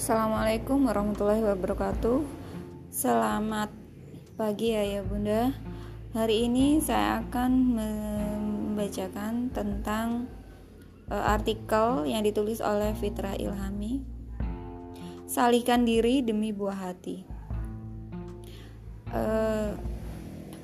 Assalamualaikum warahmatullahi wabarakatuh. Selamat pagi ayah bunda. Hari ini saya akan membacakan tentang uh, artikel yang ditulis oleh Fitra Ilhami. Salihkan diri demi buah hati. Uh,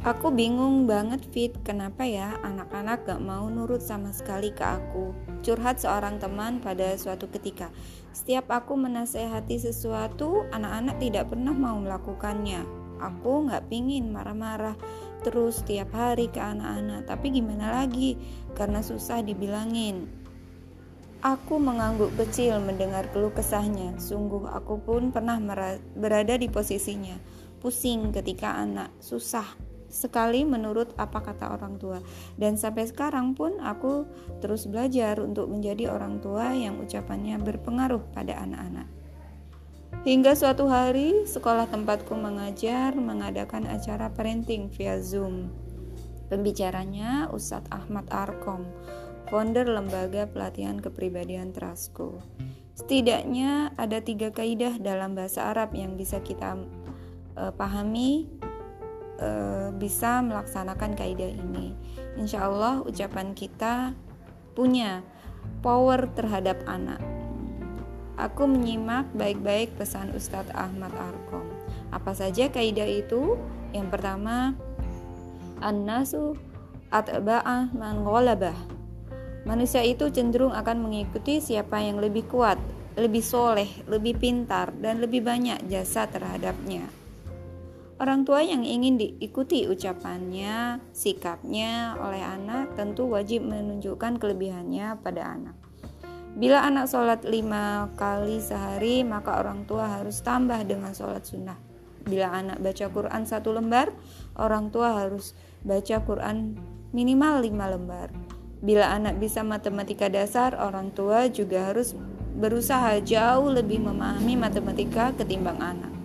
Aku bingung banget Fit, kenapa ya anak-anak gak mau nurut sama sekali ke aku? Curhat seorang teman pada suatu ketika. Setiap aku menasehati sesuatu, anak-anak tidak pernah mau melakukannya. Aku gak pingin marah-marah terus setiap hari ke anak-anak. Tapi gimana lagi, karena susah dibilangin. Aku mengangguk kecil mendengar keluh kesahnya. Sungguh aku pun pernah berada di posisinya. Pusing ketika anak susah sekali menurut apa kata orang tua. Dan sampai sekarang pun aku terus belajar untuk menjadi orang tua yang ucapannya berpengaruh pada anak-anak. Hingga suatu hari, sekolah tempatku mengajar mengadakan acara parenting via Zoom. Pembicaranya Ustadz Ahmad Arkom, founder lembaga pelatihan kepribadian Trasco. Setidaknya ada tiga kaidah dalam bahasa Arab yang bisa kita uh, pahami e, bisa melaksanakan kaidah ini. Insya Allah ucapan kita punya power terhadap anak. Aku menyimak baik-baik pesan Ustadz Ahmad Arkom. Apa saja kaidah itu? Yang pertama, an-nasu atba'ah man ghalabah. Manusia itu cenderung akan mengikuti siapa yang lebih kuat, lebih soleh, lebih pintar, dan lebih banyak jasa terhadapnya. Orang tua yang ingin diikuti ucapannya, sikapnya oleh anak tentu wajib menunjukkan kelebihannya pada anak. Bila anak sholat lima kali sehari, maka orang tua harus tambah dengan sholat sunnah. Bila anak baca Quran satu lembar, orang tua harus baca Quran minimal lima lembar. Bila anak bisa matematika dasar, orang tua juga harus berusaha jauh lebih memahami matematika ketimbang anak.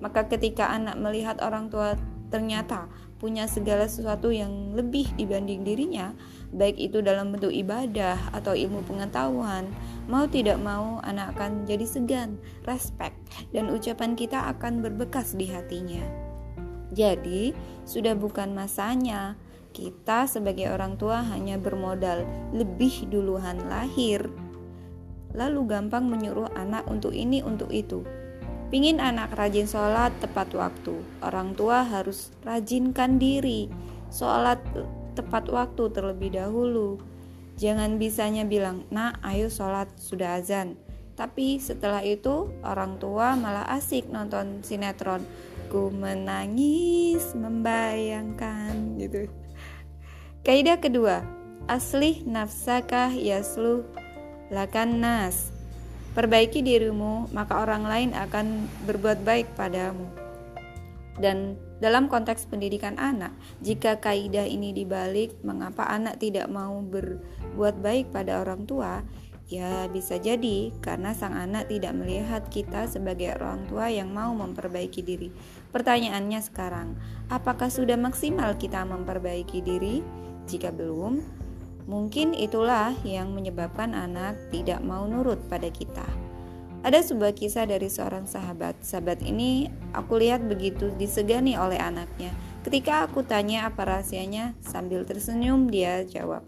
Maka ketika anak melihat orang tua ternyata punya segala sesuatu yang lebih dibanding dirinya, baik itu dalam bentuk ibadah atau ilmu pengetahuan, mau tidak mau anak akan jadi segan, respect, dan ucapan kita akan berbekas di hatinya. Jadi, sudah bukan masanya. Kita sebagai orang tua hanya bermodal lebih duluan lahir, lalu gampang menyuruh anak untuk ini, untuk itu Pingin anak rajin sholat tepat waktu, orang tua harus rajinkan diri. Sholat tepat waktu terlebih dahulu. Jangan bisanya bilang, nak ayo sholat sudah azan. Tapi setelah itu orang tua malah asik nonton sinetron. Ku menangis membayangkan gitu. Kaidah kedua, asli nafsakah yasluh lakan nas Perbaiki dirimu, maka orang lain akan berbuat baik padamu. Dan dalam konteks pendidikan anak, jika kaidah ini dibalik, mengapa anak tidak mau berbuat baik pada orang tua? Ya, bisa jadi karena sang anak tidak melihat kita sebagai orang tua yang mau memperbaiki diri. Pertanyaannya sekarang, apakah sudah maksimal kita memperbaiki diri? Jika belum, Mungkin itulah yang menyebabkan anak tidak mau nurut pada kita. Ada sebuah kisah dari seorang sahabat. Sahabat ini aku lihat begitu disegani oleh anaknya. Ketika aku tanya apa rahasianya, sambil tersenyum dia jawab,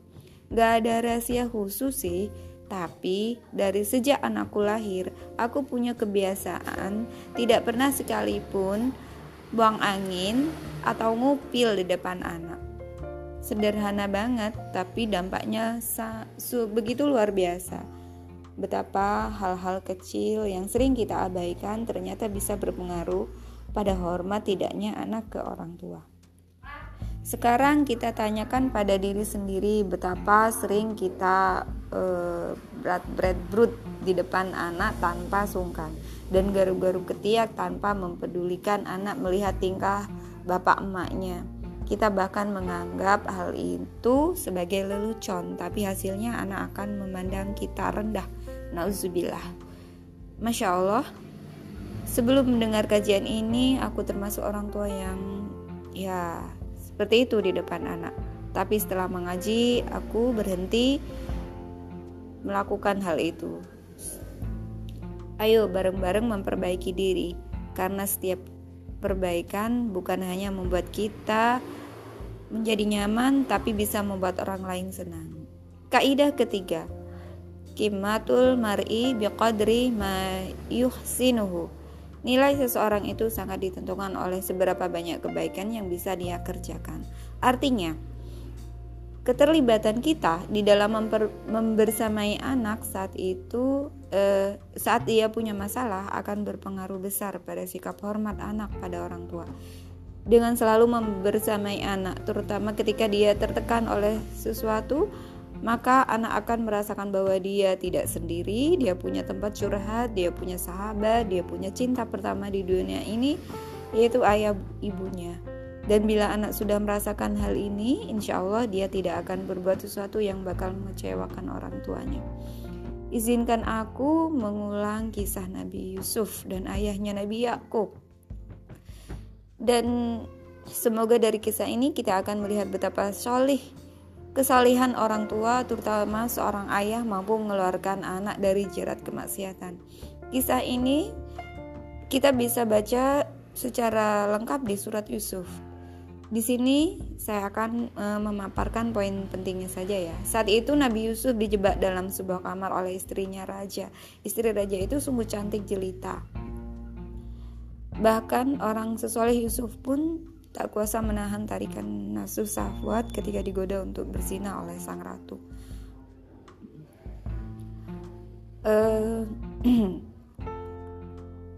Gak ada rahasia khusus sih, tapi dari sejak anakku lahir, aku punya kebiasaan tidak pernah sekalipun buang angin atau ngupil di depan anak. Sederhana banget, tapi dampaknya begitu luar biasa. Betapa hal-hal kecil yang sering kita abaikan ternyata bisa berpengaruh pada hormat tidaknya anak ke orang tua. Sekarang kita tanyakan pada diri sendiri betapa sering kita uh, berat berat brut di depan anak tanpa sungkan dan garuk-garuk ketiak tanpa mempedulikan anak melihat tingkah bapak emaknya. Kita bahkan menganggap hal itu sebagai lelucon, tapi hasilnya anak akan memandang kita rendah. Nauzubillah. Masya Allah, sebelum mendengar kajian ini, aku termasuk orang tua yang ya seperti itu di depan anak. Tapi setelah mengaji, aku berhenti melakukan hal itu. Ayo bareng-bareng memperbaiki diri, karena setiap perbaikan bukan hanya membuat kita menjadi nyaman, tapi bisa membuat orang lain senang. Kaidah ketiga, kimatul mar'i biqadri ma yuhsinuhu. Nilai seseorang itu sangat ditentukan oleh seberapa banyak kebaikan yang bisa dia kerjakan. Artinya, keterlibatan kita di dalam memper, membersamai anak saat itu eh, saat dia punya masalah akan berpengaruh besar pada sikap hormat anak pada orang tua dengan selalu membersamai anak terutama ketika dia tertekan oleh sesuatu maka anak akan merasakan bahwa dia tidak sendiri dia punya tempat curhat dia punya sahabat dia punya cinta pertama di dunia ini yaitu ayah ibunya dan bila anak sudah merasakan hal ini, insya Allah dia tidak akan berbuat sesuatu yang bakal mengecewakan orang tuanya. Izinkan aku mengulang kisah Nabi Yusuf dan ayahnya Nabi Yakub. Dan semoga dari kisah ini kita akan melihat betapa solih kesalihan orang tua, terutama seorang ayah mampu mengeluarkan anak dari jerat kemaksiatan. Kisah ini kita bisa baca secara lengkap di surat Yusuf. Di sini saya akan e, memaparkan poin pentingnya saja ya. Saat itu Nabi Yusuf dijebak dalam sebuah kamar oleh istrinya raja. Istri raja itu sungguh cantik jelita. Bahkan orang sesoleh Yusuf pun tak kuasa menahan tarikan nafsu sahwat ketika digoda untuk berzina oleh sang ratu. Uh,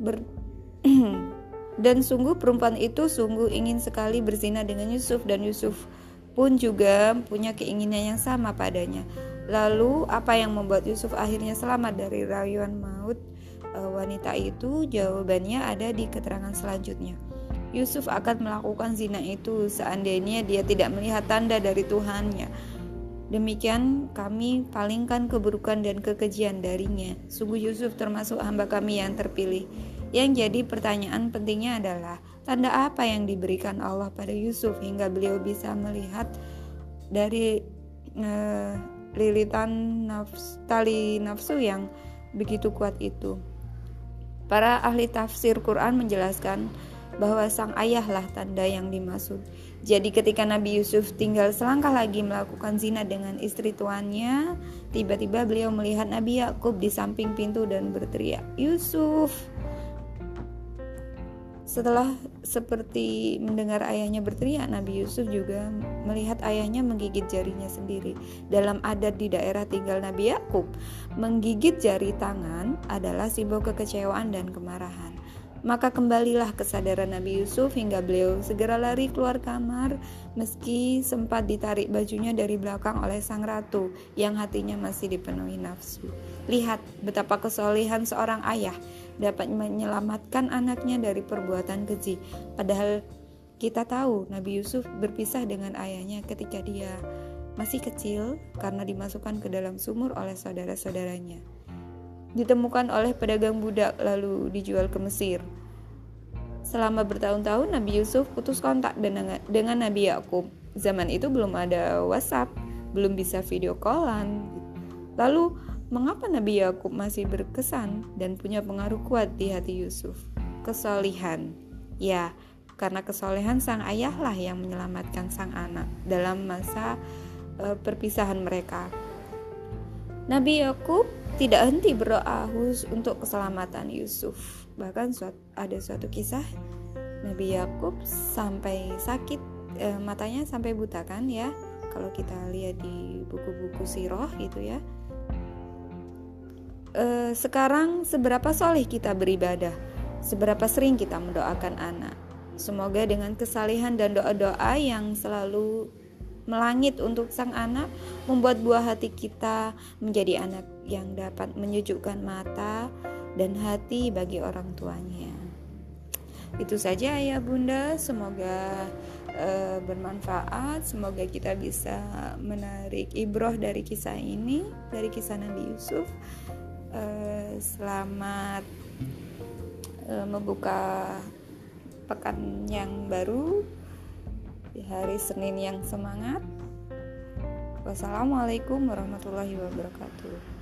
ber Dan sungguh perempuan itu sungguh ingin sekali berzina dengan Yusuf dan Yusuf pun juga punya keinginan yang sama padanya. Lalu apa yang membuat Yusuf akhirnya selamat dari rayuan maut e, wanita itu? Jawabannya ada di keterangan selanjutnya. Yusuf akan melakukan zina itu seandainya dia tidak melihat tanda dari Tuhannya. Demikian kami palingkan keburukan dan kekejian darinya. Sungguh Yusuf termasuk hamba kami yang terpilih. Yang jadi pertanyaan pentingnya adalah tanda apa yang diberikan Allah pada Yusuf hingga beliau bisa melihat dari uh, lilitan nafs, tali nafsu yang begitu kuat itu. Para ahli tafsir Quran menjelaskan bahwa sang ayahlah tanda yang dimaksud. Jadi ketika Nabi Yusuf tinggal selangkah lagi melakukan zina dengan istri tuannya, tiba-tiba beliau melihat Nabi Yakub di samping pintu dan berteriak, "Yusuf!" Setelah seperti mendengar ayahnya berteriak, Nabi Yusuf juga melihat ayahnya menggigit jarinya sendiri. Dalam adat di daerah tinggal Nabi Yakub, menggigit jari tangan adalah simbol kekecewaan dan kemarahan. Maka kembalilah kesadaran Nabi Yusuf hingga beliau segera lari keluar kamar meski sempat ditarik bajunya dari belakang oleh sang ratu yang hatinya masih dipenuhi nafsu. Lihat betapa kesolehan seorang ayah dapat menyelamatkan anaknya dari perbuatan keji. Padahal kita tahu Nabi Yusuf berpisah dengan ayahnya ketika dia masih kecil karena dimasukkan ke dalam sumur oleh saudara-saudaranya ditemukan oleh pedagang budak lalu dijual ke Mesir. Selama bertahun-tahun Nabi Yusuf putus kontak dengan, Nabi Yakub. Zaman itu belum ada WhatsApp, belum bisa video callan. Lalu mengapa Nabi Yakub masih berkesan dan punya pengaruh kuat di hati Yusuf? Kesolihan. Ya, karena kesolehan sang ayahlah yang menyelamatkan sang anak dalam masa e, perpisahan mereka. Nabi Yakub tidak henti berdoa khusus untuk keselamatan Yusuf. Bahkan suat, ada suatu kisah Nabi Yakub sampai sakit e, matanya sampai buta kan ya. Kalau kita lihat di buku-buku siroh gitu ya. E, sekarang seberapa soleh kita beribadah? Seberapa sering kita mendoakan anak? Semoga dengan kesalihan dan doa-doa yang selalu melangit untuk sang anak, membuat buah hati kita menjadi anak yang dapat menyejukkan mata dan hati bagi orang tuanya. Itu saja ya Bunda, semoga uh, bermanfaat, semoga kita bisa menarik ibroh dari kisah ini, dari kisah Nabi Yusuf. Uh, selamat uh, membuka pekan yang baru di hari Senin yang semangat. Wassalamualaikum warahmatullahi wabarakatuh.